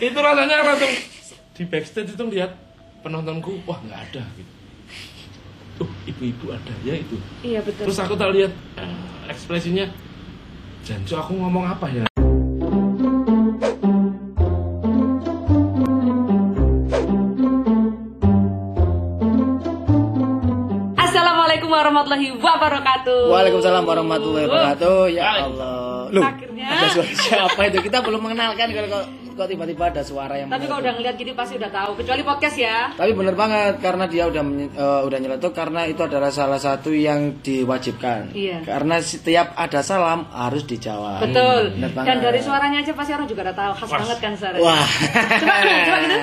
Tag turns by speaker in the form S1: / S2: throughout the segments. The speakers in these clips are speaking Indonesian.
S1: itu rasanya langsung di backstage itu lihat penontonku wah nggak ada gitu tuh ibu-ibu ada ya itu
S2: Iya betul.
S1: terus aku tak lihat eh, ekspresinya Janjo aku ngomong apa ya
S2: Assalamualaikum warahmatullahi wabarakatuh.
S3: Waalaikumsalam warahmatullahi wabarakatuh. Ya. Allah. Loh,
S2: Akhirnya.
S3: ada suara siapa itu? Kita belum mengenalkan kalau kok, tiba-tiba ada suara yang
S2: Tapi kalau udah ngeliat gini pasti udah tahu. Kecuali podcast ya.
S3: Tapi bener banget karena dia udah eh, udah nyeletuk karena itu adalah salah satu yang diwajibkan.
S2: Iya.
S3: Karena setiap ada salam harus dijawab.
S2: Betul.
S3: bener banget.
S2: Dan dari suaranya aja pasti orang juga udah tahu. Khas
S1: Wah.
S2: banget kan suaranya.
S3: Wah.
S2: Coba gitu, coba gitu.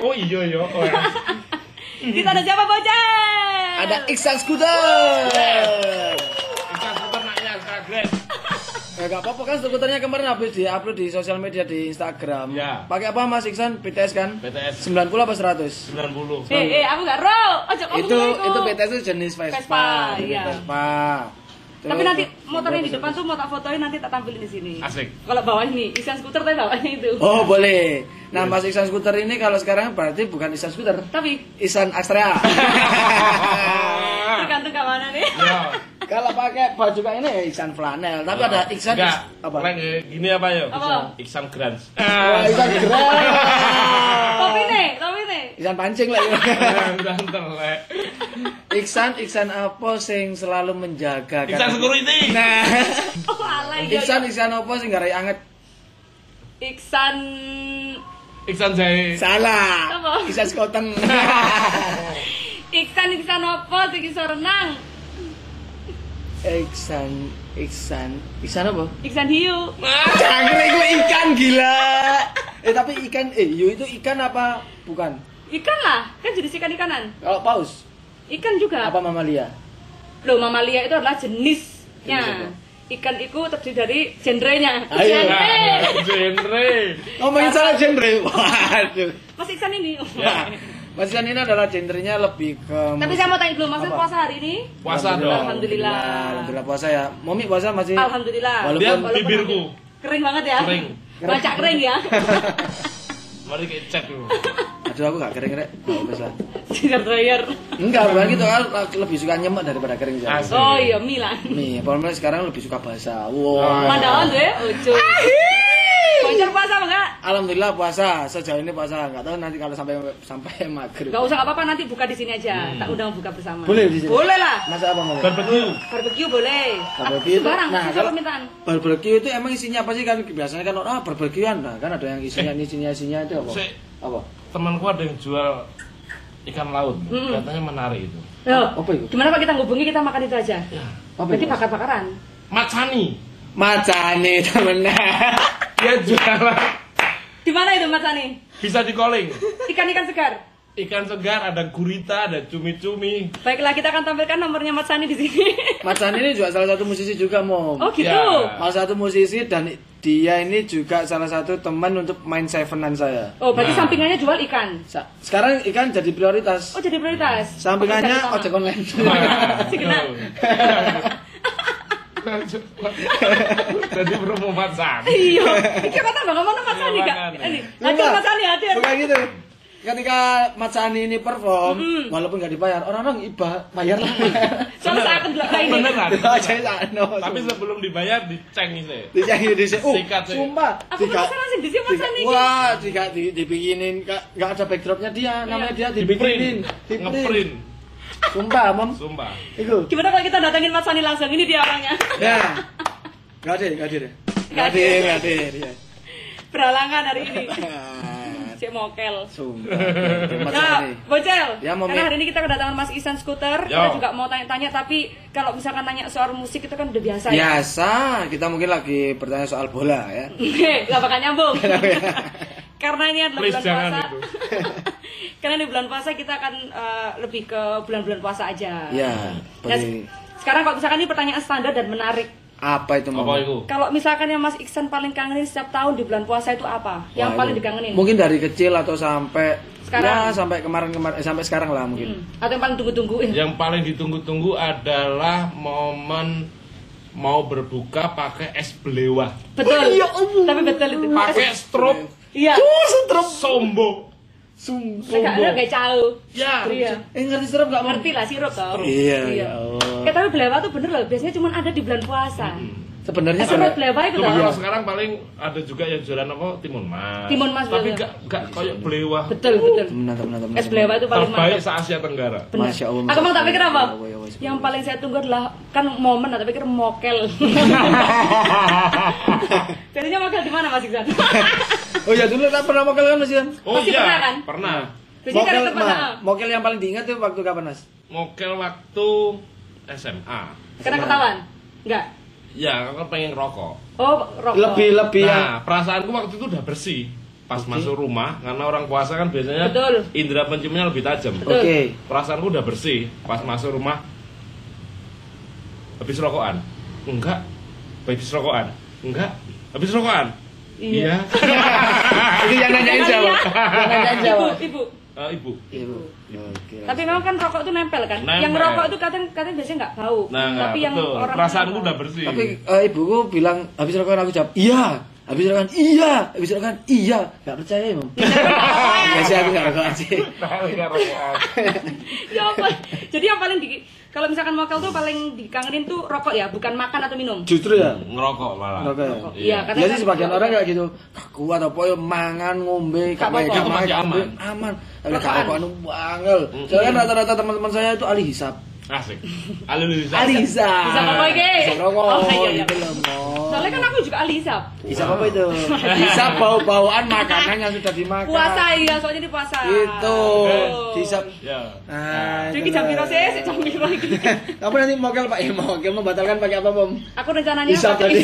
S1: oh iya iya oh, ya.
S2: Kita ada siapa bocah?
S3: ada Iksan Scooter. Ya gak apa-apa kan skuternya kemarin habis di-upload di sosial media di Instagram.
S1: Ya.
S3: Pakai apa Mas Iksan? BTS kan?
S1: BTS
S3: 90 apa 100?
S1: 90
S2: Eh, eh, aku nggak ro. Ojo
S3: itu itu BTS itu jenis Vespa,
S2: Vespa, iya.
S3: Vespa.
S2: Tapi
S3: Terus-
S2: nanti motornya di depan tuh mau tak fotoin nanti tak tampilin di sini.
S1: Asik.
S2: Kalau bawah ini, Isan skuter tapi bawahnya itu.
S3: Oh boleh. Nah Mas Iksan Scooter ini kalau sekarang berarti bukan Iksan Scooter,
S2: Tapi
S3: Iksan Astrea.
S2: tergantung ke mana nih.
S1: ya
S3: kalau pakai baju kayak ini ya Iksan flanel, tapi ada Iksan
S1: enggak
S3: apa?
S1: Leng, eh, gini apa ya
S2: Apa?
S1: Iksan Grans
S3: Wah, Iksan keren.
S2: Tapi nih, tapi nih.
S3: Iksan pancing lah. ya.
S1: udah telek
S3: Iksan Iksan apa sing selalu menjaga
S1: Iksan security
S3: Nah,
S2: Oh, alay.
S3: Iksan. Iksan apa sing garai anget?
S2: Iksan
S1: Iksan Jai
S3: Salah.
S2: Apa?
S3: Iksan Skoten.
S2: Iksan Iksan apa sing iso renang?
S3: Iksan Iksan Iksan apa?
S2: Iksan hiu.
S3: Cangkrik itu ikan gila. Eh tapi ikan eh hiu itu ikan apa bukan?
S2: Ikan lah, kan jenis ikan ikanan.
S3: Kalau paus
S2: Ikan juga.
S3: apa mamalia?
S2: Loh, mamalia itu adalah jenisnya.
S3: Jenis?
S2: Ikan itu terdiri dari genrenya.
S3: Ayo.
S2: Genre.
S1: Nah, genre
S3: Ngomongin salah genre. Waduh.
S2: Mas Iksan ini.
S3: Wah, Mas Iksan ini adalah genrenya lebih ke
S2: Tapi saya mau tanya dulu,
S3: Apa?
S2: puasa hari ini?
S1: puasa dong
S2: Alhamdulillah.
S3: Alhamdulillah puasa ya. Momi puasa masih
S2: Alhamdulillah.
S3: Walaupun-
S2: Walaupun
S1: bibirku
S2: Kering banget ya?
S1: Kering.
S2: Baca kering ya?
S1: mari kita cek dulu
S3: Aduh aku gak kering rek. Gak bisa.
S2: Sinar dryer.
S3: Enggak, bukan gitu kan lebih suka nyemek daripada kering.
S2: Oh iya, Milan.
S3: Nih, pokoknya sekarang lebih suka basah.
S1: Ah.
S3: Wow.
S2: Tuh ya, lucu. Bocor puasa apa enggak?
S3: Alhamdulillah puasa. Sejauh ini puasa. Enggak tahu nanti kalau sampai sampai maghrib.
S2: Gak usah apa-apa nanti buka di sini aja. Tak undang buka bersama.
S3: Boleh di sini?
S2: Boleh lah.
S3: Masa apa mau?
S1: barbecue
S2: Barbecue boleh.
S3: Barbecue itu-
S2: Barang,
S3: nah, kalau-
S2: permintaan.
S3: Barbecue itu emang isinya apa sih kan biasanya kan ah barbekyuan nah kan ada yang isinya isinya isinya itu apa?
S1: Sik.
S3: Apa?
S1: temanku ada yang jual ikan laut
S2: Mm-mm.
S1: katanya menarik itu
S2: Loh,
S3: Apa itu?
S2: gimana kalau kita ngubungi kita makan itu aja?
S1: ya
S3: Apa
S2: Berarti bakar-bakaran.
S1: macani
S3: Macane temen.
S1: dia jualan
S2: Di mana itu Mas Ani?
S1: bisa di calling
S2: Ikan-ikan segar.
S1: ikan segar ada gurita ada cumi-cumi
S2: Baiklah, kita akan tampilkan nomornya Mas Ani di sini.
S3: Macane ini juga salah satu musisi juga mom.
S2: Oh gitu.
S1: Ya.
S3: Salah satu musisi dan dia ini juga salah satu teman untuk main sevenan saya.
S2: Oh, berarti
S1: Nah.
S2: sampingannya jual ikan.
S3: Sa- Sekarang ikan jadi prioritas.
S2: Oh, jadi prioritas.
S3: Sampingannya ojek online.
S2: Si
S1: jadi promo macani
S2: Iya. Iki kata Bang Mas Ani
S1: Iya,
S2: gak?
S1: makanya.
S2: Ini.
S3: Enggak.
S2: Hadir Mas Ani, hadir.
S3: Bukan gitu. Ketika Macani ini perform, walaupun nggak dibayar, orang-orang iba bayar lah.
S2: Soalnya saya akan bilang ini.
S1: beneran
S3: sakno.
S1: tapi sebelum dibayar diceng sih
S3: Dijangi di sini. Oh,
S1: Sikat, sih.
S3: sumpah.
S2: Aku penasaran langsung di sini Mas Ani.
S3: Wah, jika di, dibikinin nggak ada backdropnya dia, namanya dia
S1: di
S3: dibikinin,
S1: print ngeprint
S3: Sumpah, mom.
S1: sumpah
S3: Itu.
S2: Gimana kalau kita datangin Mas Ani langsung? Ini dia orangnya.
S3: Ya. Nggak ada, nggak ada. Nggak
S2: Nggak
S3: ada, nggak ada. ya.
S2: Beralangan hari ini. Cek mokel.
S3: Sumpah.
S2: Nah,
S3: Macani.
S2: Bocel,
S3: Ya, Mami.
S2: karena hari ini kita kedatangan Mas Isan Scooter,
S1: Yo.
S2: kita juga mau tanya-tanya, tapi kalau misalkan tanya soal musik itu kan udah biasa ya.
S3: Biasa, kita mungkin lagi bertanya soal bola ya.
S2: Gak bakal nyambung. karena ini adalah
S1: Please,
S2: bulan
S1: jangan
S2: puasa.
S1: itu.
S2: karena di bulan puasa kita akan eh, lebih ke bulan-bulan puasa aja.
S3: Ya,
S2: Nah,
S3: bagi-
S2: sekarang kalau misalkan ini pertanyaan standar dan menarik.
S3: apa itu
S1: apa itu
S2: Kalau misalkan yang Mas Iksan paling kangenin setiap tahun di bulan puasa itu apa? Yang
S3: Wah,
S2: paling
S3: itu.
S2: dikangenin?
S3: Mungkin dari kecil atau sampai
S2: Sekarang.
S3: ya sampai kemarin-kemarin eh, sampai sekarang lah mungkin.
S2: Hmm. Atau yang paling tunggu-tungguin?
S1: yang paling ditunggu-tunggu adalah momen mau berbuka pakai es belewah.
S2: Betul.
S3: Oh, iya.
S2: Tapi betul itu.
S1: Pakai strop
S2: Iya.
S3: Oh, setrem.
S1: sombo.
S3: Sum.
S2: Enggak ada kayak jauh.
S1: Ya.
S2: Iya.
S3: Eh ngerti serem gak mau?
S2: Ngerti lah sirup toh.
S3: Iya, ya Allah.
S2: Eh tapi belewa tuh bener loh, biasanya cuma ada di bulan puasa.
S3: Sebenarnya
S2: itu
S1: Cuma
S2: toh.
S1: kalau sekarang paling ada juga yang jualan apa timun mas.
S2: Timun mas,
S1: Tapi gak gak kayak belewah.
S2: Betul, betul.
S3: temenan temenan temenan.
S2: Es belewa itu paling
S1: Terbaik se Asia Tenggara.
S2: Bener.
S3: Masya Allah,
S2: Aku mau tak pikir apa?
S3: Ya ya
S2: Yang paling saya tunggu adalah kan momen atau pikir mokel. Jadinya mokel di mana Mas Iksan?
S3: Oh ya dulu tak pernah mokel kan Mas Ian?
S1: Oh iya,
S2: pernah kan?
S1: pernah.
S2: Kan
S3: Mokel,
S2: itu
S3: Ma, mokel yang paling diingat tuh waktu kapan Mas?
S1: Mokel waktu SMA.
S2: karena ketahuan. Enggak.
S1: Ya, aku pengen rokok.
S2: Oh, rokok.
S3: Lebih lebih
S1: Nah, perasaanku waktu itu udah bersih. Pas masuk rumah, karena orang puasa kan biasanya
S2: Betul.
S1: indera penciumnya lebih tajam.
S3: Oke.
S1: Perasaanku udah bersih. Pas masuk rumah, habis rokokan. Enggak. Habis rokokan. Enggak. Habis rokokan.
S2: Iya.
S3: Itu yang nanyain siapa? Yang nanyain
S2: Ibu,
S3: siapa?
S2: ibu.
S1: Eh, ibu.
S3: Ibu. Oke.
S2: Tapi memang kan rokok itu nempel kan?
S1: Nempel.
S2: Yang rokok itu kadang kadang biasanya nggak bau.
S1: Nah,
S2: Tapi yang
S1: betul.
S2: orang
S1: Perasaanku
S2: rokok.
S1: udah bersih.
S3: Tapi eh, ibuku bilang habis rokokan aku jawab iya. Habis rokokan iya. Habis rokokan iya. Gak percaya emang. Iya sih aku gak rokokan sih.
S2: ya apa? Jadi yang paling di kalau misalkan mokel tuh paling dikangenin tuh rokok ya, bukan makan atau minum.
S3: Justru ya.
S1: Ngerokok malah.
S3: Rokok ya.
S2: Rokok. Iya, karena
S3: Ya
S2: kan-
S3: sih sebagian orang kayak gitu. Gak kuat apa ya mangan ngombe
S1: masih
S3: gak
S1: aman.
S3: ngombe, aman. Tapi
S2: rokokan
S3: bangel. Soalnya kan rata-rata teman-teman saya itu ahli hisap.
S1: Asik.
S3: Ahli hisap.
S2: Hisap apa iki?
S3: Hisap rokok.
S2: Oh, iya, iya.
S3: Itu loh, Mo.
S2: Soalnya kan aku juga ahli hisap.
S3: Hisap apa itu? Hisap bau-bauan makanan yang sudah dimakan.
S2: Puasa iya, soalnya di puasa.
S3: Itu.
S2: Oh.
S3: Hisap.
S1: Ya.
S3: Nah,
S2: Jadi jam piro sih? Si jam piro iki?
S3: Kamu nanti mokel Pak, ya mokel membatalkan pakai apa, Bom?
S2: Aku rencananya pakai
S3: tadi.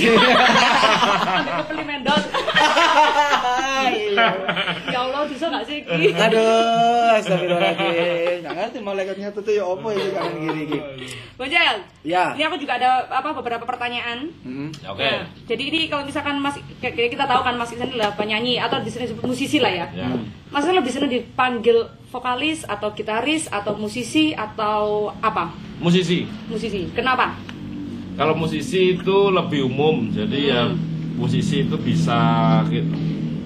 S2: beli mendot. Ya Allah, bisa gak sih iki?
S3: Aduh, astagfirullahaladzim. Nggak ngerti malaikatnya tuh ya apa itu kanan
S2: Bojel.
S3: Ya.
S2: Ini aku juga ada apa beberapa pertanyaan.
S3: Hmm.
S1: Ya, Oke.
S2: Nah, jadi ini kalau misalkan Mas kita tahu kan Mas Iksan adalah penyanyi atau di sini disebut musisi lah ya.
S1: Ya.
S2: Mas Iksan lebih senang dipanggil vokalis atau gitaris atau musisi atau apa?
S1: Musisi.
S2: Musisi. Kenapa?
S1: Kalau musisi itu lebih umum, jadi ya musisi itu bisa gitu,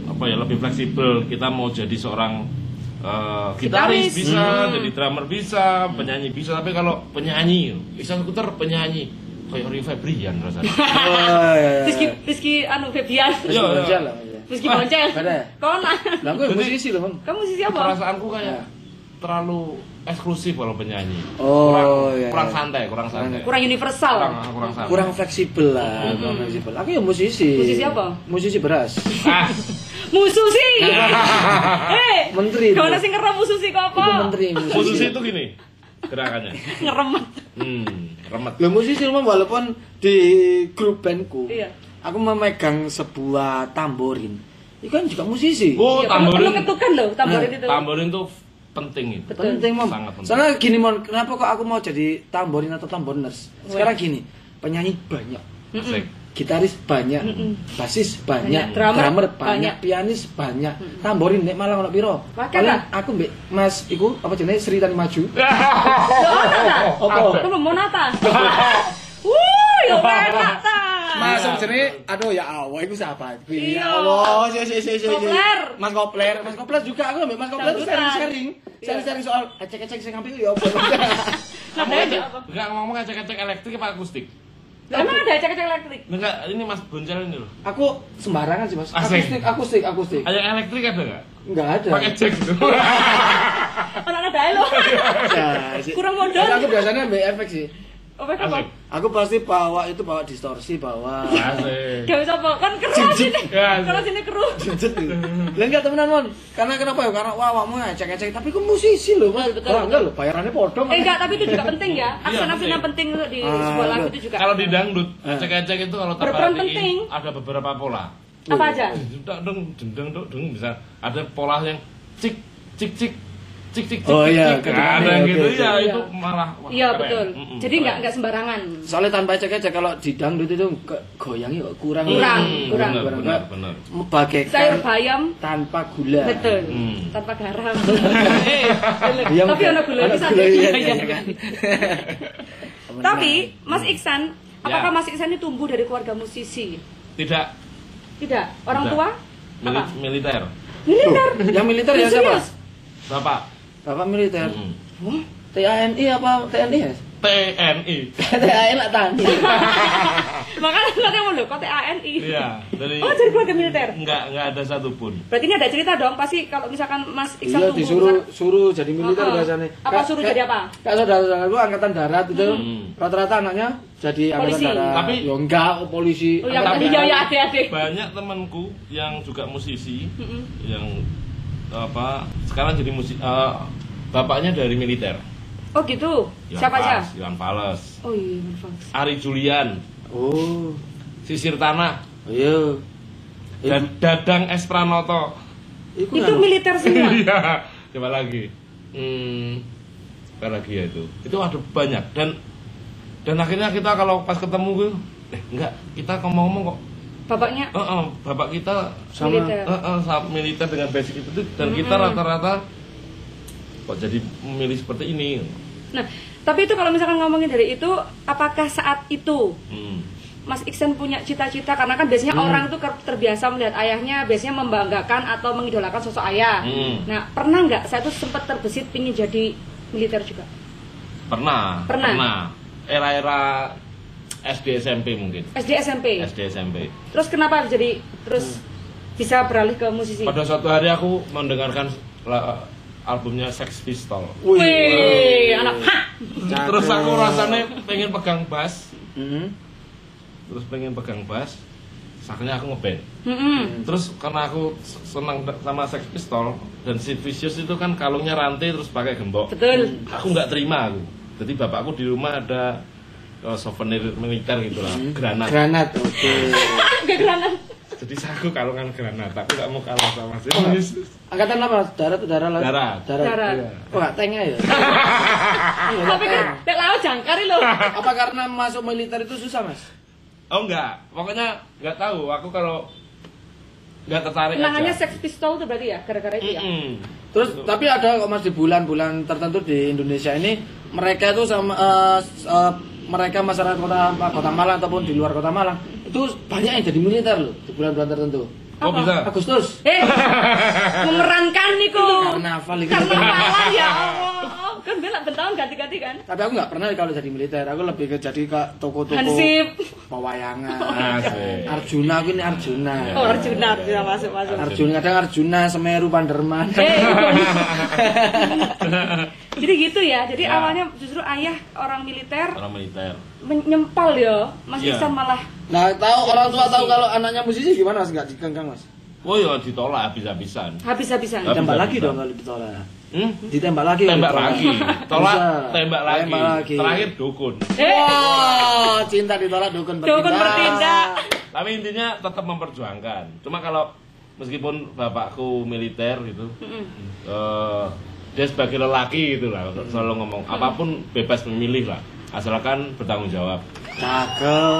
S1: apa ya lebih fleksibel. Kita mau jadi seorang eh,
S2: Gitaris.
S1: gitaris bisa,
S2: Hmm.
S1: jadi drummer bisa, penyanyi bisa. Tapi kalau penyanyi, Iksan Skuter penyanyi kayak Rio Febrian rasanya.
S3: Oh, iya, iya.
S2: Rizky Rizky anu Febian.
S3: Terus
S1: Iya, iya.
S3: iya.
S2: Rizky Boncel.
S3: Ada ya?
S2: Kona.
S3: Lah ya musisi loh, Bang.
S2: Kamu musisi apa?
S1: Perasaanku kayak terlalu eksklusif kalau penyanyi.
S3: Oh,
S1: kurang,
S3: iya,
S1: kurang
S3: iya.
S1: santai, kurang santai.
S2: Kurang universal.
S1: kurang, kurang santai.
S3: Kurang fleksibel lah, kurang fleksibel. Aku ya musisi.
S2: Musisi apa?
S3: Musisi beras.
S1: Ah,
S2: Mususi. Eh,
S3: Menteri.
S2: Kau nasi ngerem mususi kok apa?
S3: Itu menteri musisi.
S1: musisi itu gini gerakannya.
S2: Ngeremet.
S1: Hmm, remet.
S3: Musisi memang walaupun di grup bandku.
S2: Iya.
S3: Aku memegang sebuah tamborin. Itu kan juga musisi.
S1: Oh,
S2: Iya, perlu-
S1: tamborin.
S2: Perlu ketukan loh tamborin
S3: Nah,
S2: itu.
S1: Tamborin tuh penting itu.
S2: Betul.
S3: penting mom
S1: Sangat penting.
S3: soalnya gini mon kenapa kok aku mau jadi tamborin atau tamboriners sekarang gini penyanyi banyak
S1: Asik.
S3: Gitaris banyak basis banyak,
S2: Banyak. Drummer
S3: drummer,
S2: banyak.
S3: banyak, pianis banyak tamborin nek malah ono piro paling aku mbek Mas iku apa jenenge Sri Tani Maju apa
S2: Itu belum Monata. Wuh, ya enak ta.
S3: Mas jenenge aduh ya Allah iku siapa
S2: Iya.
S3: ya Allah si si si si. Mas Kopler Mas Kopler juga aku mbek Mas Kopler
S2: Dangdutan.
S3: sharing-sharing sharing-sharing soal ecek-ecek sing ngambil ya apa
S2: Nadanya apa?
S1: Enggak ngomong ngecek-ngecek elektrik apa akustik?
S2: Lah, Emang ada cek-cek elektrik?
S1: Enggak, ini Mas Boncel ini loh.
S3: aku sembarangan sih Mas
S1: Asik.
S3: akustik akustik akustik
S1: Ada elektrik ada enggak?
S3: Enggak ada.
S1: Pakai jack gitu.
S2: Anak ada lo.
S3: Ya, sih.
S2: Kurang modal.
S3: Aku biasanya ambil efek sih.
S2: Oh, apa?
S1: Asik.
S3: Aku pasti bawa itu bawa distorsi, bawa
S1: Asik.
S2: Gak bisa apa, kan keruh sini.
S1: Ya,
S2: Kalau sini keruh.
S3: Jejet gitu. Lah enggak temenan, Mon. Karena kenapa ya? Karena wah, awakmu ngecek-ngecek, tapi aku musisi loh.
S2: Betul, betul,
S3: enggak loh, bayarannya podo.
S2: Eh enggak, tapi itu juga penting ya.
S1: Iya,
S2: Aksen-aksen yang penting di
S3: Ah,
S2: sebuah lagu itu juga.
S1: Kalau di dangdut,
S3: Eh.
S1: cek-cek itu kalau tak
S2: penting.
S1: ada beberapa pola.
S2: Apa aja?
S1: Deng deng deng deng deng bisa ada pola yang cik cik cik cik cik cik
S3: Oh,
S1: cik,
S3: iya,
S1: cik. ada yang
S3: oke,
S1: gitu ya
S2: Iya.
S1: itu malah wah,
S2: Iya
S1: keren.
S2: betul.
S1: Mm-mm,
S2: Jadi enggak
S1: keren.
S2: enggak sembarangan.
S3: Soalnya tanpa ecek-ecek kalau di dangdut itu goyangnya kok kurang.
S2: Kurang,
S1: Hmm,
S2: kurang.
S1: benar benar benar
S3: Bagaikan
S2: Sayur bayam
S3: tanpa gula.
S2: betul.
S1: Hmm.
S2: Tanpa garam.
S3: Iya,
S2: Tapi
S3: enggak.
S2: ono gula bisa.
S3: gula, iya,
S2: Iya,
S3: iya,
S2: iya.
S3: kan.
S2: Tapi Mas Iksan Apakah
S1: Ya.
S2: Mas Iksan ini tumbuh dari keluarga musisi?
S1: Tidak
S2: Tidak. Orang
S1: Tidak.
S2: tua?
S1: mili-
S2: Apa?
S1: militer.
S2: Militer.
S3: Yang militer ya siapa?
S1: Bapak
S3: Bapak militer.
S1: Mm.
S2: Wah,
S3: TNI apa TNI ya?
S1: TNI.
S3: TNI lah tani.
S2: Makanya nanti mau loh, kok TANI.
S1: Iya, dari
S2: Oh, dari keluarga militer.
S1: enggak enggak ada satupun.
S2: Berarti ini ada cerita dong, pasti kalau misalkan Mas Iksan
S3: Iya
S2: tumbuh
S3: disuruh
S2: besar-
S3: suruh jadi militer
S2: Oh, oh.
S3: biasanya.
S2: Apa
S3: Kak-
S2: suruh
S3: kak-
S2: jadi apa?
S3: Kak saudara gue angkatan darat itu
S1: Hmm.
S3: rata-rata anaknya jadi angkatan
S2: Polisi.
S3: darat.
S1: Tapi-
S3: ya enggak oh, polisi.
S2: Oh ya,
S1: Tapi-
S2: iya ya adik-adik.
S1: Banyak temanku yang juga musisi
S2: Mm-mm.
S1: yang apa sekarang jadi musik eh, bapaknya dari militer.
S2: Oh gitu.
S1: Iwan
S2: Siapa aja?
S1: Iwan Fals,
S2: Oh iya, Fals.
S1: Ari Julian,
S3: Oh.
S1: Sisir Tanah,
S3: Iya.
S1: dan Dadang S Pranoto.
S2: Itu
S3: nganu.
S2: militer semua.
S1: Iya, coba lagi. Hmm, apa lagi ya itu? Itu ada banyak dan dan akhirnya kita kalau pas ketemu gue, eh enggak, kita ngomong-ngomong kok.
S2: Bapaknya
S1: Eh, eh, bapak kita
S3: Sama.
S2: militer.
S1: eh, sama militer dengan basic itu dan kita
S2: Mm-mm.
S1: rata-rata kok jadi memilih seperti ini.
S2: Nah, tapi itu kalau misalkan ngomongin dari itu, apakah saat itu
S1: Hmm.
S2: Mas Iksan punya cita-cita karena kan biasanya
S3: Hmm.
S2: orang itu ter- terbiasa melihat ayahnya biasanya membanggakan atau mengidolakan sosok ayah.
S1: Hmm.
S2: Nah, pernah nggak saya tuh sempat terbesit pingin jadi militer juga?
S1: Pernah,
S2: Pernah.
S1: Era-era SD SMP mungkin.
S2: SD SMP.
S1: SD SMP.
S2: Terus kenapa jadi terus bisa beralih ke musisi?
S1: Pada suatu hari aku mendengarkan la- albumnya Sex Pistol.
S2: Wih, anak hah.
S1: Terus aku rasanya pengen pegang bass,
S3: Mm-mm.
S1: terus pengen pegang bass. Akhirnya aku ngeband.
S2: Mm-mm.
S1: Terus karena aku senang sama Sex Pistol dan si Vicious itu kan kalungnya rantai terus pakai gembok.
S2: Betul.
S1: Aku nggak terima aku. Jadi bapakku di rumah ada eh, souvenir militer gitu lah, granat.
S3: Granat. Oke.
S2: Gak granat.
S1: Jadi aku kalungan granat. Aku nggak mau kalah sama si
S3: Oh. Angkatan apa? Darat udara lah.
S1: Darat.
S3: Darat.
S2: Darat.
S1: Iya.
S3: Oh, enggak tengah ya? Iya,
S2: Tapi kan
S3: tank.
S2: tek laut jangkari loh.
S3: Apa karena masuk militer itu susah, Mas?
S1: Oh enggak, pokoknya nggak tahu. Aku kalau nggak tertarik
S2: Kenangannya
S1: aja.
S2: Sex Pistol tuh berarti ya gara-gara itu ya.
S1: Mm-mm.
S3: Terus tapi ada kok Mas di bulan-bulan tertentu di Indonesia ini mereka itu sama s- eh, mereka masyarakat kota kota Malang ataupun di luar kota Malang itu banyak yang jadi militer loh di bulan-bulan tertentu.
S1: Oh
S2: Apa?
S1: bisa.
S3: Agustus.
S2: Eh, memerankan niku.
S3: Karnaval itu.
S2: Karnavalan ya Allah. Kan bela bentang ganti-ganti kan.
S3: Tapi aku nggak pernah kalau jadi militer. Aku lebih ke jadi ke toko-toko
S2: Hansip.
S3: pewayangan.
S1: Asik.
S3: Arjuna aku ini Arjuna.
S2: Oh, Arjuna, Arjuna masuk masuk.
S3: Arjuna kadang Arjuna, Semeru, Panderman.
S2: Eh, jadi gitu ya. Jadi
S1: Ya.
S2: awalnya justru ayah orang militer
S1: Orang militer.
S2: menyempal ya. Mas
S1: Iya.
S2: Iksan malah
S3: Nah, tahu orang tua tahu kalau anaknya musisi gimana Mas? Enggak dikengkang, Mas.
S1: Oh ya ditolak habis-habisan.
S2: habis-habisan.
S1: Habis.
S3: Ditembak lagi dong kalau ditolak.
S1: Hmm?
S3: Ditembak lagi.
S1: Tembak
S3: ditolak.
S1: lagi. Tolak,
S3: Bisa.
S1: tembak lagi.
S3: Tembak lagi.
S1: Terakhir dukun.
S2: Eh,
S3: Wah, cinta ditolak dukun bertindak.
S2: Dukun bertindak.
S1: Tapi intinya tetap memperjuangkan. Cuma kalau meskipun bapakku militer gitu,
S2: Mm-mm.
S1: eh, dia sebagai lelaki gitu lah selalu ngomong apa pun bebas memilih lah asalkan bertanggung jawab.
S3: Cakep.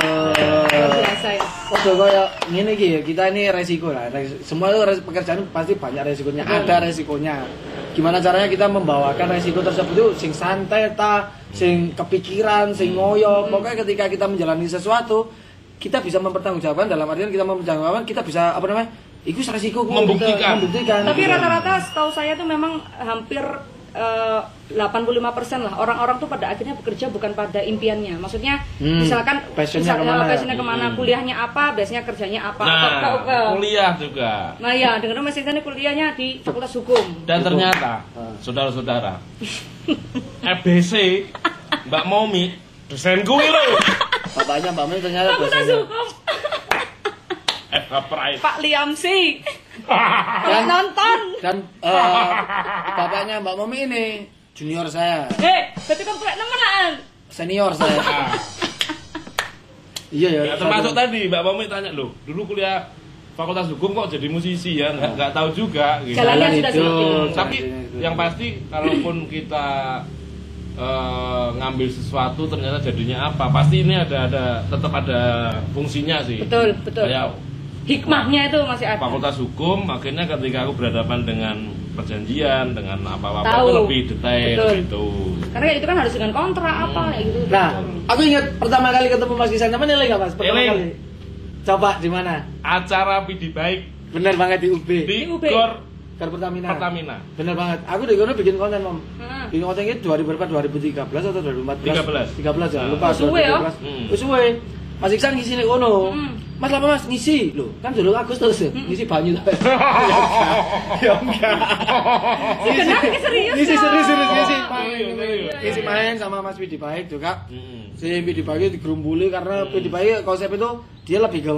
S2: biasa ya.
S3: Ngene iki ya, kita ini resiko lah. Res- Semua itu res- pekerjaan pasti banyak resikonya, ada resikonya. Gimana caranya kita membawakan resiko tersebut itu sing santai ta, sing kepikiran, sing ngoyo. Pokoknya ketika kita menjalani sesuatu, kita bisa mempertanggungjawabkan dalam artian kita mempertanggungjawabkan, kita bisa apa namanya? Iku resiko kok,
S1: Membuktikan.
S3: membuktikan.
S2: Tapi rata-rata setahu saya tuh memang hampir eh, 85% lah orang-orang tuh pada akhirnya bekerja bukan pada impiannya. Maksudnya
S3: Hmm,
S2: misalkan
S3: passionnya
S2: misalnya
S3: ke mana ya?
S2: passionnya ke mana,
S1: Hmm.
S2: kuliahnya apa, biasanya kerjanya apa.
S1: Nah,
S2: Atau- atau-
S1: kuliah juga.
S2: Nah ya, dengar Mas ini kuliahnya di Fakultas Hukum.
S1: Dan
S3: Hukum.
S1: ternyata,
S3: Ah.
S1: saudara-saudara, FBC, Mbak Momi, dosenku itu,
S3: Bapaknya Mbak Mel ternyata
S2: Fakultas. Hukum,
S1: Pride.
S2: Pak Liamsi. Kalau nonton.
S3: Dan eh, bapaknya Mbak Momi ini junior saya,
S2: Eh, berarti kan punya nemenan.
S3: senior saya.
S1: Ah,
S3: Iya ya.
S1: ya, termasuk tadi Mbak Momi tanya loh, dulu kuliah Fakultas Hukum kok jadi musisi ya, nggak, nggak tahu juga. Gitu.
S2: Jalannya
S3: Jalan
S2: sudah
S3: itu.
S2: semakin.
S1: Tapi
S3: Jalan itu.
S1: yang pasti, kalaupun kita eh, ngambil sesuatu ternyata jadinya apa, pasti ini ada ada tetap ada fungsinya sih.
S2: Betul, betul.
S1: Kayak
S2: hikmahnya itu masih ada.
S1: fakultas hukum akhirnya ketika aku berhadapan dengan perjanjian dengan apa-apa itu lebih detail
S2: Betul.
S1: gitu
S2: Karena itu kan harus dengan kontrak apa kayak gitu.
S3: Nah, aku ingat pertama kali ketemu Mas Kisan, teman nilai nggak Mas? Pertama
S1: Eling.
S3: kali. Coba di mana?
S1: acara Pidi Baik
S3: Bener banget di UB.
S1: di
S2: UB.
S1: Gor
S3: Gor Pertamina.
S1: Pertamina
S3: Bener banget. Aku di kono bikin konten, Mom.
S2: Heeh.
S3: Bikin konten itu 2000 berapa? 2013 atau 2014?
S1: 13.
S3: 13 ya, lupa.
S2: Suwe ya?
S3: 2013.
S1: Hmm.
S3: Suwe. Mas Iksan ngisi nih kono.
S2: Hmm.
S3: Mas lama Mas ngisi loh. Kan dulu Agustus ya. Ngisi banyu. Ya enggak.
S2: Si Genap ini serius
S3: Ngisi
S2: ya?
S3: serius serius ngisi
S2: Oh,
S3: main.
S1: iya, iya.
S3: Ngisi main sama Mas Widi Baik juga. Si Widi Baik digerumbuli karena Widi Baik konsep itu dia lebih ke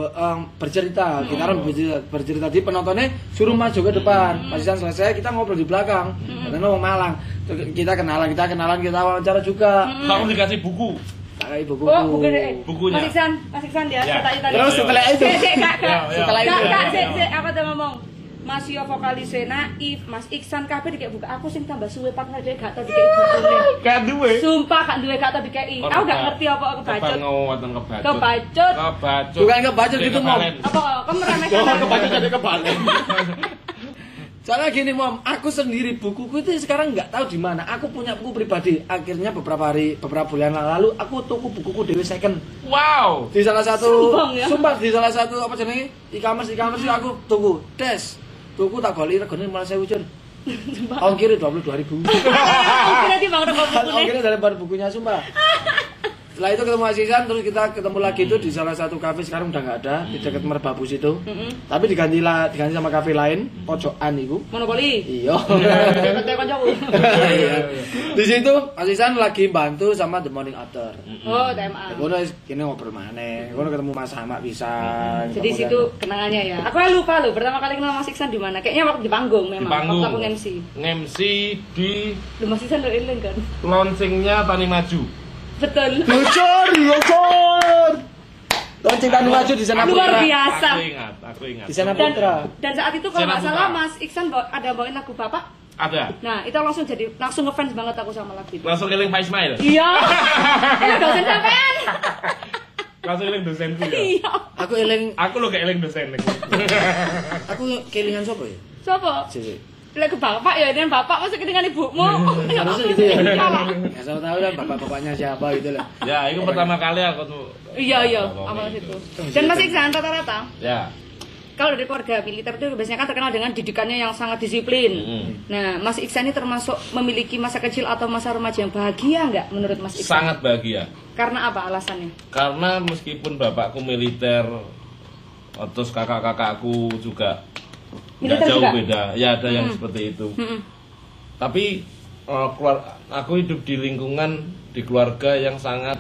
S3: bercerita, kita kan bercerita, bercerita di penontonnya suruh maju ke depan. Pas selesai kita ngobrol di belakang. Karena mau Malang. Terus Kita kenalan, kita kenalan, kita wawancara juga.
S1: Aku dikasih buku
S3: Kakak ibu
S2: Oh, bukan eh.
S1: Bukunya.
S2: Mas Iksan, Mas Iksan dia,
S1: Ya.
S2: tadi tadi.
S3: Terus setelah itu
S2: Sik, sik, Kak, Kak.
S1: Ya, ya.
S3: Setelah itu.
S2: Kak, Kak, sik, sik, aku udah ngomong. Mas Yo vokalisnya Naif, Mas Iksan kabeh dikek buka aku sing tambah suwe partner dia gak tau dikek bukune.
S1: kan duwe
S2: Sumpah gak duwe gak tau dikei. Aku gak ngerti apa kebacut.
S1: ngawatan kebacut
S2: Kebacut.
S1: kebacut
S3: Bukan kebacut gitu, Mom.
S1: kebalen.
S2: Apa kamu meremehkan?
S3: Oh, kebaca jadi kebalik. Soalnya gini mom, aku sendiri bukuku itu sekarang nggak tahu di mana. Aku punya buku pribadi. Akhirnya beberapa hari, beberapa bulan lalu, aku tuku bukuku dewi second
S1: wow
S3: di salah satu,
S2: Sombong ya?
S3: sumpah di salah satu apa jenenge e-commerce e-commerce aku tuku des, tuku tak goli regane malah saya ucun. Ongkir dua puluh dua ribu. Ongkirnya dari bar bukunya sumpah. Setelah itu ketemu Asisan, terus kita ketemu lagi itu di salah satu kafe sekarang udah nggak ada di dekat Merbabu situ.
S2: Mm-mm.
S3: Tapi diganti lah, diganti sama kafe lain, pojokan itu.
S2: Monopoli.
S3: Iya. Iya. Di situ Asisan lagi bantu sama The Morning After.
S2: Oh, TMA.
S3: Kono kene ngobrol maneh. Kono ketemu Mas Hamak bisa.
S2: Jadi situ kenangannya ya. Aku lupa loh, pertama kali kenal Mas Iksan di mana? Kayaknya waktu di panggung
S1: di
S2: memang.
S1: panggung
S2: Waktu aku MC.
S1: MC di
S2: Lu Mas Iksan udah eling kan?
S1: launchingnya Tani Maju
S2: Betul.
S3: Lucur, lucur. Lonceng tani maju di sana
S2: Luar biasa.
S1: aku ingat aku ingat
S3: Di sana
S2: Dan,
S3: Putra.
S2: dan saat itu kalau nggak salah. Mas Iksan ada bawain lagu Bapak.
S1: ada
S2: Nah, itu langsung jadi langsung ngefans banget aku sama lagu itu.
S1: langsung eling Pak Ismail
S2: Iya. Eh, dosen sampean.
S1: langsung eling dosenku ya
S2: Iya.
S3: Aku eling,
S1: aku lo kayak eling dosen
S3: aku kelingan sapa ya?
S2: Sopo?
S3: Sik.
S2: Lagu Bapak ya, dan Bapak masa dengan ibumu. Ya,
S3: Harusnya gitu ya.
S2: iya lah.
S3: Ya sama tahu kan bapak-bapaknya siapa gitu lah.
S1: ya itu pertama kali aku tuh
S2: Iya, iya, awal
S1: gitu.
S2: situ. Dan Mas Iksan rata-rata
S1: ya
S2: kalau dari keluarga militer itu biasanya kan terkenal dengan didikannya yang sangat disiplin.
S1: Mm.
S2: Nah, Mas Iksan ini termasuk memiliki masa kecil atau masa remaja yang bahagia nggak menurut Mas Iksan?
S1: sangat bahagia
S2: Karena apa alasannya?
S1: karena meskipun bapakku militer terus kakak-kakakku juga nggak jauh
S2: juga?
S1: beda ya ada yang
S2: Hmm.
S1: seperti itu
S2: Mm-mm.
S1: tapi eh, keluar aku hidup di lingkungan di keluarga yang sangat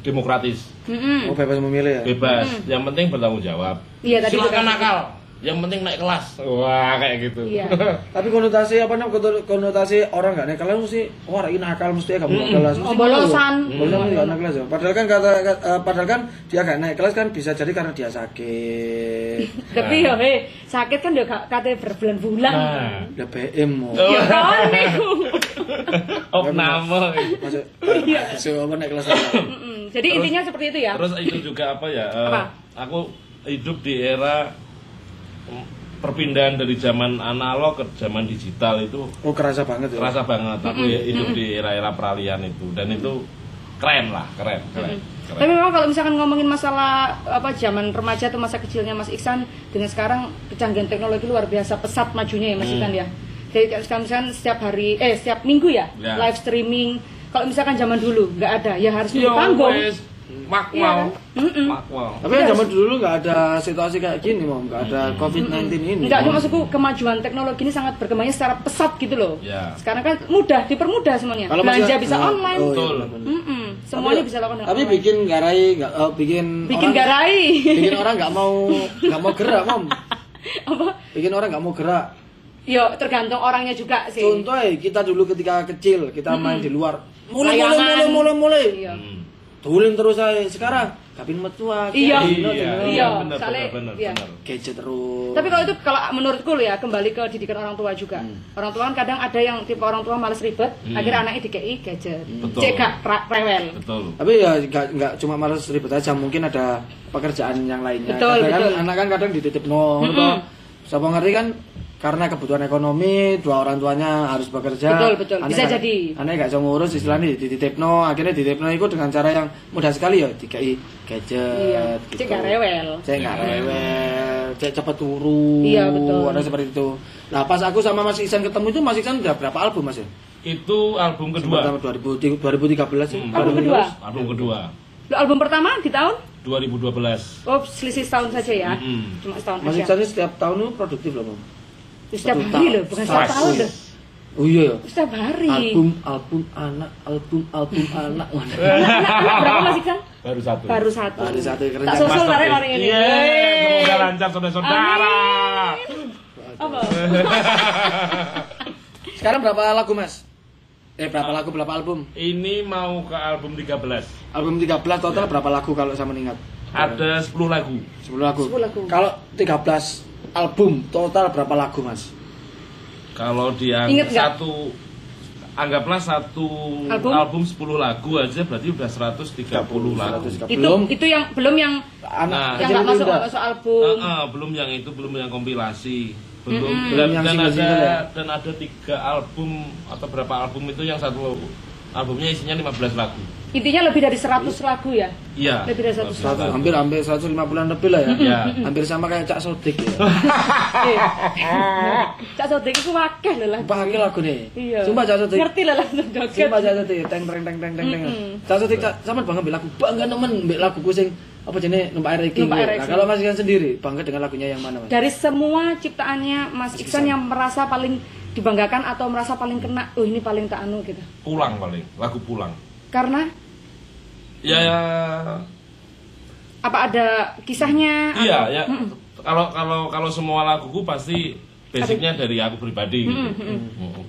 S1: demokratis
S2: Mm-mm.
S3: Oh bebas memilih ya.
S1: bebas yang penting bertanggung jawab
S2: Iya, tadi
S1: silakan nakal yang penting naik kelas wah kayak gitu
S2: Iya.
S3: Tapi konotasi apa namanya konotasi orang nggak naik kelas mesti wah ini nakal mesti ya kamu naik kelas. Mesti
S2: Oh, bolosan.
S3: Bolosan nggak naik kelas ya. Padahal kan kata, eh, padahal kan dia nggak naik kelas kan bisa jadi karena dia sakit.
S2: Tapi ya, hei, sakit kan ya gak katanya berbulan-bulan.
S1: nah
S3: Udah BM mau.
S1: Oh.
S2: Ya kan, niku.
S1: opname
S3: Masuk
S2: Iya.
S3: masuk apa naik kelas.
S2: Jadi intinya seperti itu ya.
S1: terus itu juga apa ya eh,
S2: Apa?
S1: aku hidup di era perpindahan dari zaman analog ke zaman digital itu
S3: Oh kerasa banget ya.
S1: kerasa banget aku ya hidup di era-era peralihan itu dan itu keren lah keren keren, keren.
S2: Tapi memang kalau misalkan ngomongin masalah apa zaman remaja atau masa kecilnya Mas Iksan dengan sekarang kecanggihan teknologi luar biasa pesat majunya ya Mas
S1: Hmm.
S2: Iksan ya. Jadi kalau misalkan setiap hari eh setiap minggu ya,
S1: Ya.
S2: live streaming. Kalau misalkan zaman dulu nggak ada, ya harus di
S1: Yo,
S2: panggung. Iya
S1: makwal
S2: kan? Mm-mm.
S1: makwal
S3: Tapi kan zaman dulu nggak ada situasi kayak gini mau nggak ada COVID-19 ini.
S2: Enggak, cuma maksudku kemajuan teknologi ini sangat berkembangnya secara pesat gitu loh.
S1: Ya.
S2: Sekarang kan mudah, dipermudah semuanya.
S3: Kalau
S2: Belanja bisa
S3: nah,
S2: online.
S3: oh, iya,
S1: Betul.
S2: Semuanya bisa lakukan
S3: Tapi
S2: online.
S3: bikin garai nggak oh, bikin
S2: bikin
S3: orang-
S2: garai.
S3: bikin orang nggak mau nggak mau gerak mom
S2: apa?
S3: bikin orang nggak mau gerak
S2: Yo, tergantung orangnya juga sih.
S3: contoh ya kita dulu ketika kecil kita main di luar mulai mulai mulai mulai
S2: Iya.
S1: Hmm.
S3: Tulin terus saya sekarang kapin metua
S2: Iya.
S1: iya
S2: Iya,
S1: benar
S2: soalnya-
S1: benar benar
S2: iya.
S1: benar.
S3: gadget terus
S2: Tapi kalau itu kalau menurutku ya kembali ke didikan orang tua juga.
S3: Hmm.
S2: Orang tua kan kadang ada yang tipe orang tua males ribet,
S1: Hmm.
S2: akhirnya anaknya dikei gadget.
S1: Betul.
S2: Cek gak rewel.
S1: betul
S3: tapi ya nggak nggak cuma males ribet aja mungkin ada pekerjaan yang lainnya
S2: Betul,
S3: Kadang kan
S2: betul.
S3: anak kan kadang dititip no
S2: Mm-mm.
S3: siapa ngerti kan karena kebutuhan ekonomi dua orang tuanya harus bekerja
S2: Betul, betul.
S3: Aneh
S2: Bisa jadi.
S3: aneh gak bisa ngurus istilahnya dititip no akhirnya dititip no itu dengan cara yang mudah sekali ya dikai gadget
S2: Iya.
S3: gitu.
S2: Cek gak rewel.
S3: cek nggak rewel cek cepet turu
S2: Iya, betul.
S3: ada seperti itu nah pas aku sama Mas Iksan ketemu itu Mas Iksan udah berapa album Mas ya
S1: itu album kedua
S3: Pertama 2000 2013 ya
S1: Hmm.
S2: Album kedua?
S1: album kedua
S2: Lo album pertama di tahun?
S1: 2012
S2: Oh, selisih setahun saja ya.
S1: Mm-mm.
S2: Cuma setahun
S3: Mas. Iksan ini setiap tahun itu produktif loh Mam
S2: Setiap
S3: satu
S2: hari
S3: tahun.
S2: loh, bukan setiap tahun loh.
S3: oh iya ya
S2: Setiap hari.
S3: album album anak album album anak Wah,
S2: Anak berapa Mas Iksan?
S1: baru satu
S2: Baru satu.
S3: Baru satu, keren
S2: Tak
S1: Masterpiece.
S2: bareng orang ini.
S1: Iya, semoga lancar saudara-saudara.
S2: Apa?
S3: sekarang berapa lagu Mas eh berapa lagu berapa album
S1: Ini mau ke album 13.
S3: album 13 total berapa lagu kalau saya mengingat
S1: Ada 10 lagu.
S3: 10 lagu
S2: 10 lagu.
S3: kalau 13 album total berapa lagu Mas
S1: Kalau dia
S2: Ingat
S1: satu anggaplah satu
S2: Album?
S1: album, 10 lagu aja berarti udah 130 lagu.
S3: 130.
S2: Itu
S3: Belum.
S2: itu yang belum yang
S3: anak
S1: Nah.
S2: yang nggak masuk masuk album.
S1: Eh, eh, belum yang itu, belum yang kompilasi. Belum
S2: Mm-mm.
S1: dan,
S3: Belum yang
S1: dan ada
S3: single-single ya?
S1: dan ada tiga album atau berapa album itu yang satu albumnya isinya 15 lagu.
S2: Intinya lebih dari 100 lagu ya.
S1: Iya.
S2: Lebih dari 100
S3: Satu, hampir hampir 150-an lebih lah ya.
S1: Iya.
S3: Hampir sama kayak Cak Sodik ya.
S2: Cak Sodik itu wakeh lho lah.
S3: Pakai lagu nih.
S2: Iya.
S3: Sumpah Cak Sodik.
S2: Ngerti lah langsung joget.
S3: Sumpah Cak Sodik teng teng teng teng teng teng. Cak Sodik Cak sampe bangga mbek lagu bangga nemen mbek lagu sing apa jenenge numpak air iki. Nah, kalau Mas Ikan sendiri bangga dengan lagunya yang mana Mas?
S2: Dari semua ciptaannya Mas Iksan yang merasa paling dibanggakan atau merasa paling kena, oh ini paling tak anu gitu.
S1: Pulang paling, lagu pulang.
S2: Karena
S1: Ya, ya
S2: apa ada kisahnya?
S1: iya
S2: atau-
S1: ya. Kalau kalau kalau semua laguku pasti basicnya dari aku pribadi gitu.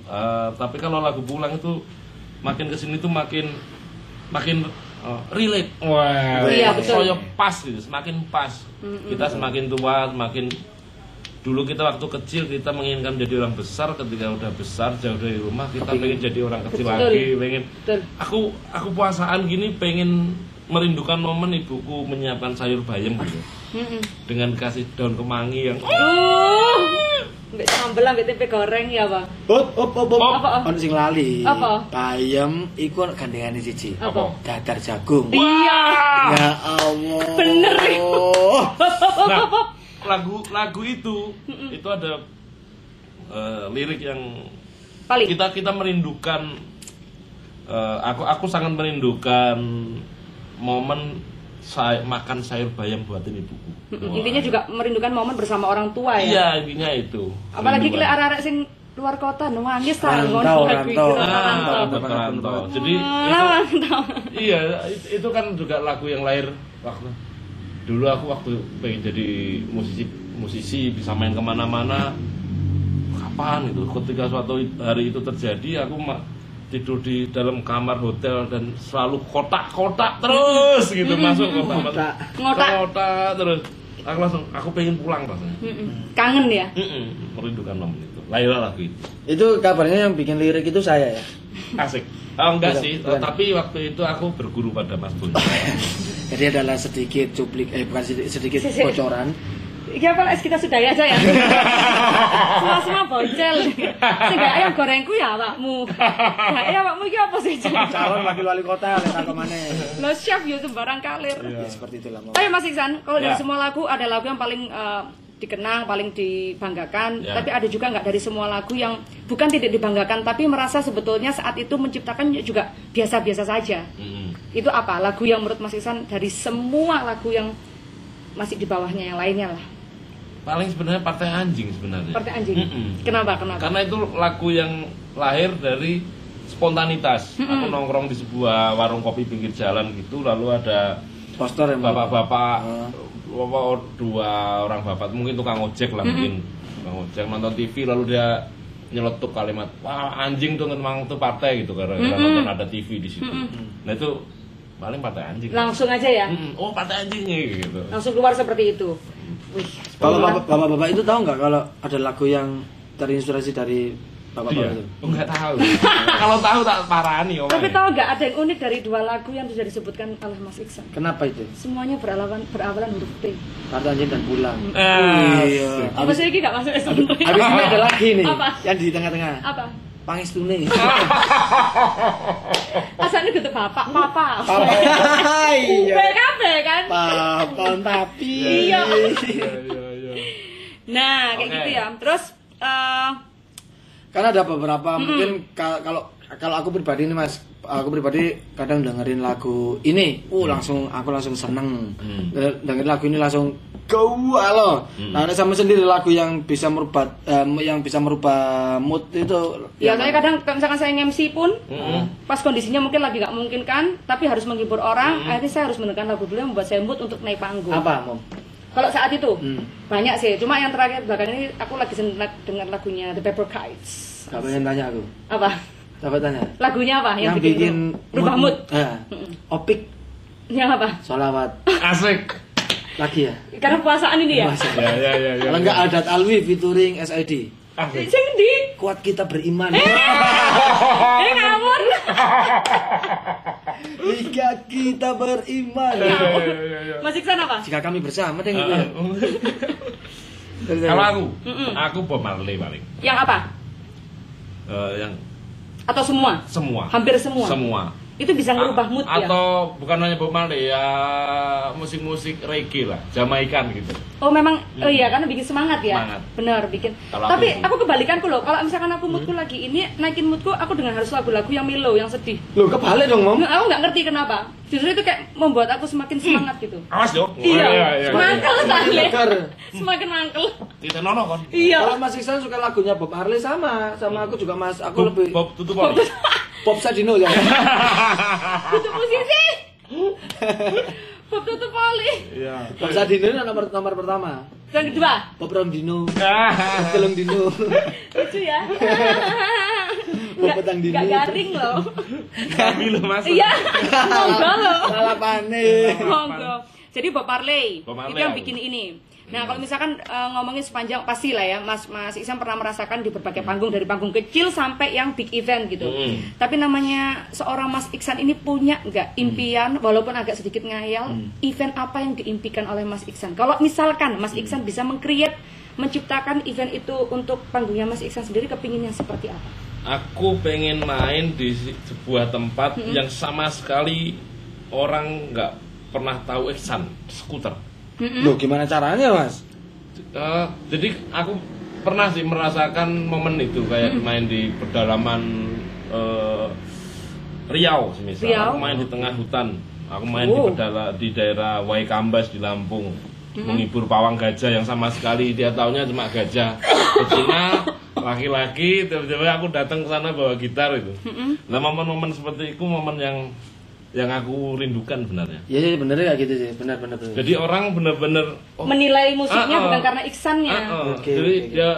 S1: Eh, tapi kalau lagu pulang itu makin ke sini tuh makin makin eh, relate. Wah,
S2: Iya, betul.
S1: soyo pas gitu, semakin pas. Kita semakin tua, semakin dulu kita waktu kecil kita menginginkan jadi orang besar ketika udah besar jauh dari rumah kita pengen jadi orang kecil
S2: Betul.
S1: lagi pengen
S2: Betul.
S1: aku aku puasaan gini pengen merindukan momen ibuku menyiapkan sayur bayam gitu dengan kasih daun kemangi yang
S2: Uh, mbak sambel ambek tempe goreng ya, Pak.
S3: Hop hop hop hop.
S2: Apa?
S3: Ono sing lali.
S2: Apa?
S3: Bayam iku ono gandengane siji.
S2: Apa?
S3: Dadar jagung.
S2: Iya.
S3: Ya Allah.
S2: Bener.
S1: nah lagu lagu itu itu ada eh, lirik yang
S2: Paling.
S1: kita kita merindukan eh, aku aku sangat merindukan momen saya makan sayur bayam buatin ibuku
S2: Mm-mm. Intinya juga merindukan momen bersama orang tua ya.
S1: iya intinya itu
S2: Apalagi kita arek-arek sing luar kota nangis ta
S3: Rantau, rantau.
S2: iki,
S1: Ah,
S2: rantau.
S3: Rantau.
S1: Jadi
S2: Ah,
S1: itu
S2: rantau.
S1: iya it- itu kan juga lagu yang lahir waktu dulu aku waktu pengen jadi musisi musisi bisa main ke mana-mana kapan gitu ketika suatu hari itu terjadi aku ma- tidur di dalam kamar hotel dan selalu kotak-kotak terus gitu masuk kotak
S3: Kotak.
S2: Ngotak.
S1: kotak terus aku langsung aku pengen pulang rasanya.
S2: Kangen ya.
S1: Mm-mm, merindukan momen itu lahirlah lagu itu
S3: Itu kabarnya yang bikin lirik itu saya ya.
S1: asik oh, enggak
S3: Bukan,
S1: sih
S3: bukan.
S1: tapi waktu itu aku berguru pada Mas Bun
S3: Jadi adalah sedikit cuplik eh bukan sedikit, sedikit
S2: Si, si.
S3: bocoran.
S2: Iki apa es kita sudahi aja ya. semua semua bocel. Sing gak ayam gorengku ya awakmu. Gak ayam awakmu iki apa sih?
S3: Calon wakil wali kota oleh tak ke mana.
S2: Lo chef yo sembarang kalir.
S3: Ya seperti itulah.
S2: Ayo Mas Iksan, kalau dari
S1: Ya.
S2: semua lagu ada lagu yang paling eh, dikenang, paling dibanggakan,
S1: Ya.
S2: tapi ada juga nggak dari semua lagu yang bukan tidak dibanggakan, tapi merasa sebetulnya saat itu menciptakan juga biasa-biasa saja.
S1: Mm-mm.
S2: Itu apa? Lagu yang menurut Mas Iksan dari semua lagu yang masih di bawahnya yang lainnya lah.
S1: paling sebenarnya partai anjing sebenarnya
S2: Seperti anjing.
S1: Mm-mm.
S2: Kenapa? Kenapa?
S1: karena itu lagu yang lahir dari spontanitas aku nongkrong di sebuah warung kopi pinggir jalan gitu lalu ada
S3: Poster yang
S1: bapak-bapak
S3: Ah.
S1: Bapak dua orang bapak mungkin tukang ojek lah mungkin tukang ojek nonton TV lalu dia nyeletuk kalimat wah anjing tuh memang tuh partai gitu karena karena nonton ada TV di situ nah itu paling partai anjing.
S2: Langsung aja ya.
S1: Mm-mm. Oh partai anjing nih gitu.
S2: Langsung keluar seperti itu. Wih.
S3: Bapak-bapak bapak-bapak itu tahu nggak kalau ada lagu yang terinspirasi dari
S1: Iya.
S3: bapak-bapak itu?
S1: Oh, Enggak tahu. Kalau tahu tak parani om.
S2: Tapi tahu nggak ada yang unik dari dua lagu yang sudah disebutkan oleh Mas Iksan?
S3: Kenapa itu?
S2: Semuanya berawalan berawalan huruf P.
S3: Kartu anjing dan pulang.
S1: Eh,
S3: Iya.
S2: Apa sih ini nggak masuk SMP?
S3: Habis ini ada lagi nih
S2: Apa?
S3: yang di tengah-tengah.
S2: Apa?
S3: Pangestune.
S2: Asalnya gitu bapak, papa.
S3: Iya.
S2: BKB kan?
S3: Papon tapi.
S2: Iya.
S1: Iya iya iya.
S2: Nah, kayak gitu ya. Terus eh
S3: Karena ada beberapa mungkin ka- kalau kalau aku pribadi nih Mas, aku pribadi kadang dengerin lagu ini, uh langsung aku langsung seneng.
S1: Hmm.
S3: Dengerin lagu ini langsung go loh. Nah, ada sama sendiri lagu yang bisa merubah eh, yang bisa merubah mood itu.
S2: ya saya kadang misalkan saya MC pun
S1: Mm-mm.
S2: pas kondisinya mungkin lagi nggak memungkinkan tapi harus menghibur orang akhirnya saya harus menekan lagu dulu yang membuat saya mood untuk naik panggung
S3: apa, Mom?
S2: Kalau saat itu
S3: Hmm.
S2: banyak sih cuma yang terakhir belakangan ini aku lagi seneng dengar lagunya The Paper Kites
S3: Gak pengen tanya aku.
S2: apa
S3: Coba tanya.
S2: lagunya apa yang,
S3: Yang, bikin
S2: berubah mood,
S3: Eh, opik
S2: yang apa
S3: solawat
S1: Asik.
S3: lagi ya.
S2: karena puasaan ini ya
S3: Masa?
S1: Ya ya ya ya.
S3: Kalau enggak adat alwi featuring SID.
S1: Asik.
S2: sing di
S3: Kuat kita beriman.
S2: eh ngawur
S3: Jika kita beriman.
S1: Iya iya iya iya.
S2: Mas Iksan apa
S3: Jika kami bersama deh
S1: ah.
S3: ya.
S1: Kalau aku,
S2: Mm-mm.
S1: aku Bob Marley paling.
S2: yang apa
S1: Eh, yang
S2: atau semua
S1: semua.
S2: hampir semua
S1: Semua.
S2: Itu bisa merubah mood ya
S1: Atau bukan hanya Bob Marley ya musik-musik reggae lah, Jamaikan gitu.
S2: Oh memang, oh iya karena bikin semangat ya.
S1: Semangat.
S2: Benar bikin.
S1: Kalau
S2: Tapi
S1: aku-
S2: aku, kebalikanku loh. Kalau misalkan aku moodku lagi ini naikin moodku, aku dengan harus lagu-lagu yang mellow, yang sedih.
S3: Loh, kebalik dong, Mom.
S2: Nggak, aku nggak ngerti kenapa. Justru itu kayak membuat aku semakin semangat gitu.
S1: Awas yo.
S2: Iya,
S1: iya.
S2: mangkel sekali.
S3: Tegar.
S2: Semakin mangkel.
S1: Tidak nono kan.
S2: Iya.
S3: Kalau Mas Iksan suka lagunya Bob Marley sama, sama aku juga Mas. Aku
S1: Bob,
S3: lebih
S1: Bob tutup Bob.
S3: Bob Sadino ya.
S2: Tutup musisi. Bob tutup poli.
S1: Iya.
S3: Bob Sadino ini nomor nomor pertama.
S2: Dan kedua,
S3: Bob Rondino.
S1: Ah.
S3: Bob Telung Dino.
S2: lucu ya.
S3: Bob
S2: Nggak-
S3: Petang Dini.
S2: nggak garing loh.
S1: Kami lo mas.
S2: Iya, monggo loh.
S3: Salah panik.
S2: Monggo. Jadi Bob Marley,
S1: Bob Marley
S2: itu yang bikin ini. Nah, kalau misalkan eh, ngomongin sepanjang pasti lah ya, Mas Mas Iksan pernah merasakan di berbagai panggung dari panggung kecil sampai yang big event gitu.
S1: Mm.
S2: Tapi namanya seorang Mas Iksan ini punya nggak impian walaupun agak sedikit ngayal, event apa yang diimpikan oleh Mas Iksan? Kalau misalkan Mas Iksan bisa meng-create menciptakan event itu untuk panggungnya Mas Iksan sendiri kepinginnya seperti apa?
S1: Aku pengen main di se- sebuah tempat yang sama sekali orang nggak pernah tahu Iksan skuter.
S3: Loh, gimana caranya, Mas?
S1: Eh, jadi aku pernah sih merasakan momen itu kayak main di pedalaman eh, Riau semisal.
S2: Riau?
S1: Aku main di tengah hutan. Aku main di
S2: Oh.
S1: pedala di daerah Waikambas di Lampung. Menghibur pawang gajah yang sama sekali dia taunya cuma gajah betina laki-laki tiba-tiba aku datang ke sana bawa gitar itu. Nah momen-momen seperti itu momen yang yang aku rindukan sebenarnya.
S3: Iya, iya bener ya gitu sih. Benar, benar, benar.
S1: Jadi orang bener-bener oh,
S2: Menilai musiknya
S1: Ah, ah.
S2: bukan karena Iksannya.
S1: Ah, ah.
S3: Oke,
S1: Jadi
S3: oke, oke.
S1: dia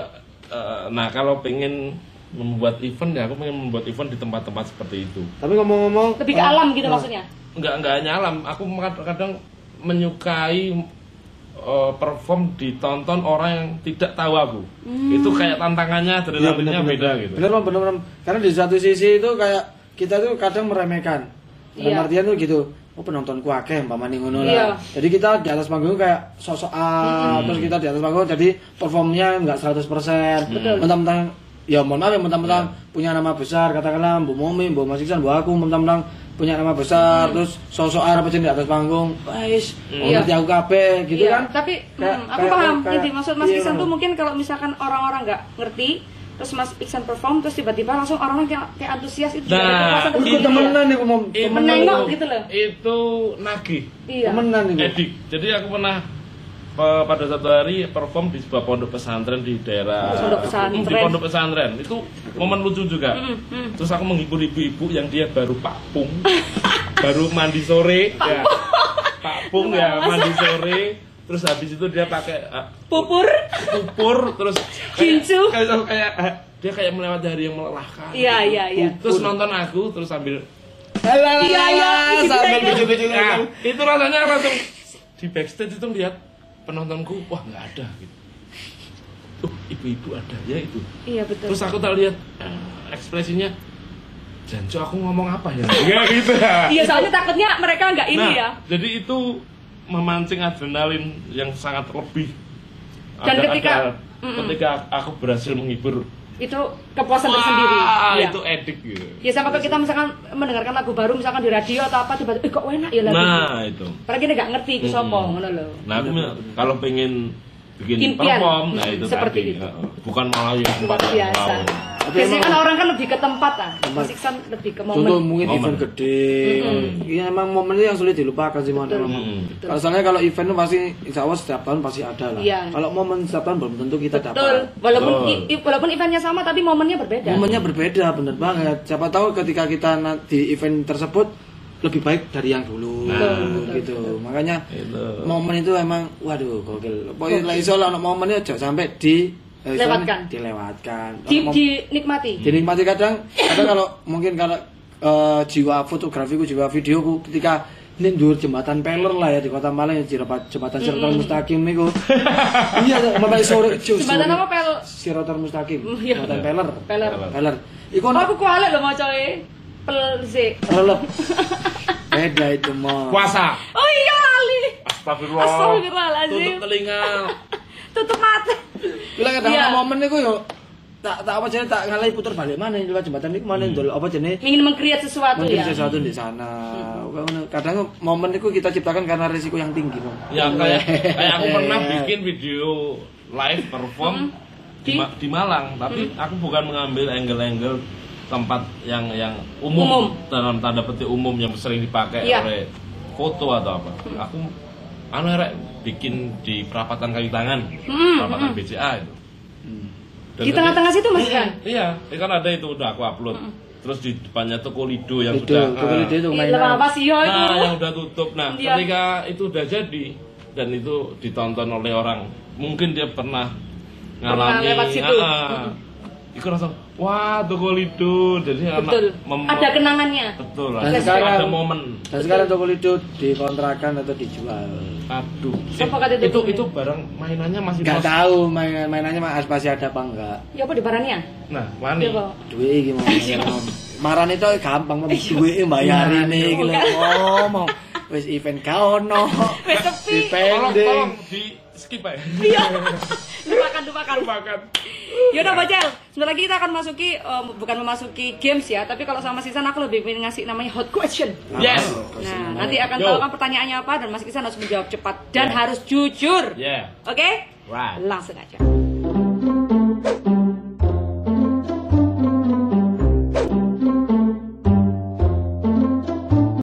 S1: eh, nah kalau pengen membuat event ya aku pengen membuat event di tempat-tempat seperti itu.
S3: Tapi ngomong-ngomong
S2: Lebih ke
S3: oh,
S2: alam gitu
S3: oh.
S2: maksudnya.
S1: Enggak enggak hanya alam, aku kadang menyukai eh, perform ditonton orang yang tidak tahu aku. Itu kayak tantangannya
S3: Iya,
S1: adrenalinnya beda gitu.
S3: Bener, Mam, bener, Mam. Karena di satu sisi itu kayak kita tuh kadang meremehkan. Dalam
S2: Iya.
S3: artian tuh gitu. Oh penontonku akeh umpamane ngono
S2: Iya.
S3: lah. Jadi kita di atas panggung kayak sosok A, terus kita di atas panggung jadi performnya enggak 100%. Mentang-mentang ya mohon maaf ya mentang-mentang punya nama besar katakanlah Bu Momi, Bu Mas Iksan, Bu aku mentang-mentang punya nama besar terus sosok A apa di atas panggung. Wais,
S2: Iya.
S3: ngerti aku kabeh gitu
S2: Iya,
S3: kan.
S2: Tapi
S3: Kayak-
S2: hmm, aku
S3: kayak-
S2: paham
S3: kayak-
S2: inti maksud Mas
S3: iya,
S2: Iksan tuh mungkin kalau misalkan orang-orang nggak ngerti terus Mas Iksan perform terus tiba-tiba langsung orang kayak, kayak antusias itu
S1: Nah,
S3: itu
S2: ya.
S3: temenan nih
S1: Itu-
S2: Menengok gitu loh.
S1: Itu nagih.
S2: Iya.
S3: Temenan itu.
S1: Edik. Jadi aku pernah pada satu hari perform di sebuah pondok pesantren di daerah
S2: Pondok pesantren.
S1: di pondok pesantren itu momen lucu juga. Terus aku menghibur ibu-ibu yang dia baru pakpung, baru mandi sore, ya. Pakpung ya mandi sore. Terus habis itu dia pakai eh,
S2: Pupur.
S1: pupur, terus
S2: Gincu.
S1: kayak, kayak eh, dia kayak melewati hari yang melelahkan.
S2: Iya, iya, iya.
S1: Terus nonton aku, terus sambil
S2: Iya, iya,
S3: sambil
S2: gitu.
S3: lucu-lucu.
S1: Nah, itu rasanya langsung di backstage itu lihat penontonku wah nggak ada gitu tuh ibu-ibu ada ya itu
S2: Iya betul.
S1: terus aku tak lihat eh, ekspresinya Janjo aku ngomong apa ya ya gitu ya
S2: Iya soalnya takutnya mereka nggak ini
S1: nah,
S2: ya.
S1: jadi itu memancing adrenalin yang sangat lebih
S2: Dan ketika- Mm-mm.
S1: ketika aku berhasil menghibur
S2: Itu kepuasan tersendiri.
S1: wah,
S2: Iya.
S1: itu edik gitu
S2: Ya sama kalau kita misalkan mendengarkan lagu baru misalkan di radio atau apa tiba-tiba eh kok enak ya lagu.
S1: nah itu
S2: Padahal kita nggak ngerti sopo
S1: Mm-mm.
S2: ngono lho.
S1: Nah, aku kalau pengen bikin
S2: Impian.
S1: perform, nah itu
S2: Seperti
S1: tadi.
S2: itu.
S1: Bukan malah yang
S2: Luar
S1: tempat
S2: biasa.
S3: Tapi
S2: Biasanya
S3: emang-
S2: kan orang kan lebih ke tempat ah.
S3: Tempat.
S2: Mas Iksan lebih ke
S3: Contoh
S2: momen.
S3: mungkin
S1: Momen.
S3: event gede. Iya emang momen itu yang sulit dilupakan sih. Emang.
S1: Mm-mm.
S2: Betul.
S3: Kalau soalnya kalau event itu pasti insya Allah setiap tahun pasti ada lah.
S2: Iya.
S3: Kalau momen setiap tahun belum tentu kita
S2: Betul.
S3: dapat.
S2: Walaupun
S1: Betul.
S2: i- walaupun eventnya sama tapi momennya berbeda.
S3: Momennya berbeda, bener banget. Siapa tahu ketika kita di event tersebut lebih baik dari yang dulu,
S1: Nah.
S2: Betul, betul,
S3: gitu.
S2: betul.
S3: Makanya
S1: Itu.
S3: momen itu emang, waduh, gokil. Pokoknya lah iso lah momennya jangan sampai di eh,
S2: Lewatkan.
S3: dilewatkan.
S2: Di,
S3: mom-
S2: dinikmati.
S3: dinikmati kadang kadang kalau mungkin kalau eh, jiwa fotografiku jiwa videoku ketika ini dur jembatan peler lah ya di kota Malang ya jembatan jembatan Siratal Mustaqim niku iya tuh sampai sore
S2: Jembatan apa pel?
S3: Siratal Mustaqim
S2: Mm, iya.
S3: jembatan peler
S2: Peler.
S3: peler iku
S2: Oh, aku kualik loh mau coy. Pel Z.
S3: relep beda itu mah
S1: Puasa.
S2: Oh iya kali.
S1: Astagfirullah.
S2: Astagfirullahaladzim.
S1: Tutup telinga.
S2: Tutup mata.
S3: Bila kadang
S2: Iya.
S3: ono momen niku yo tak tak apa jenenge tak ngalahi puter balik mana lewat jembatan niku mana ndol apa jenenge
S2: Ingin mengkreat sesuatu
S3: mungkin
S2: ya.
S3: sesuatu di sana. Kadang momen itu kita ciptakan karena risiko yang tinggi, Bang.
S1: Ya kayak kayak aku pernah bikin video live perform di,
S2: Di?
S1: Di Malang, tapi aku bukan mengambil angle-angle tempat yang yang umum,
S2: Umum.
S1: dalam tanda petik umum yang sering dipakai
S2: Iya.
S1: oleh foto atau apa. Aku anu rek bikin di perapatan kayu tangan,
S2: Hmm,
S1: perapatan
S2: hmm.
S1: BCA itu. Dan
S2: Di tengah-tengah situ Mas kan?
S1: Iya, ya kan ada itu udah aku upload. Terus di depannya toko Lido yang
S3: Itu,
S1: sudah
S3: tuh
S1: ah,
S3: itu itu
S2: Ih,
S3: mainan.
S2: apa sih yo
S1: Nah,
S2: itu?
S1: yang udah tutup. Nah,
S2: Iya.
S1: ketika itu udah jadi dan itu ditonton oleh orang, mungkin dia pernah
S2: Pernah
S1: ngalami.
S2: lewat situ.
S1: ah, Iku langsung, wah toko Lido. Jadi
S2: Betul.
S1: anak mem-
S2: Ada kenangannya.
S1: Betul lah.
S3: Dan
S1: Ada
S3: sekarang-
S1: momen.
S3: Dan sekarang toko Lido dikontrakan atau dijual.
S1: Aduh.
S2: Siapa kata itu
S1: itu itu barang mainannya masih
S3: Gak tahu main mainannya mas masih ada apa enggak.
S2: Ya apa di barangnya?
S1: Nah, wani.
S2: Ya Pak.
S3: Duit gimana? Maran itu gampang, Mam. duit bayarin nih gitu. Ngomong. Wis event kau no.
S2: Wes sepi.
S1: Tolong, tolong di skip aja.
S2: Iya. lupakan, lupakan.
S1: Lupakan.
S2: Yaudah Bajel, sebentar lagi kita akan masuki eh, bukan memasuki games ya, tapi kalau sama Sisan aku lebih ingin ngasih namanya hot question.
S1: Yes.
S2: Nah, nanti akan
S1: Yo.
S2: tahu kan pertanyaannya apa dan Mas Isan harus menjawab cepat dan
S1: Yeah.
S2: harus jujur.
S1: Yeah.
S2: Oke?
S1: Right.
S2: Langsung aja.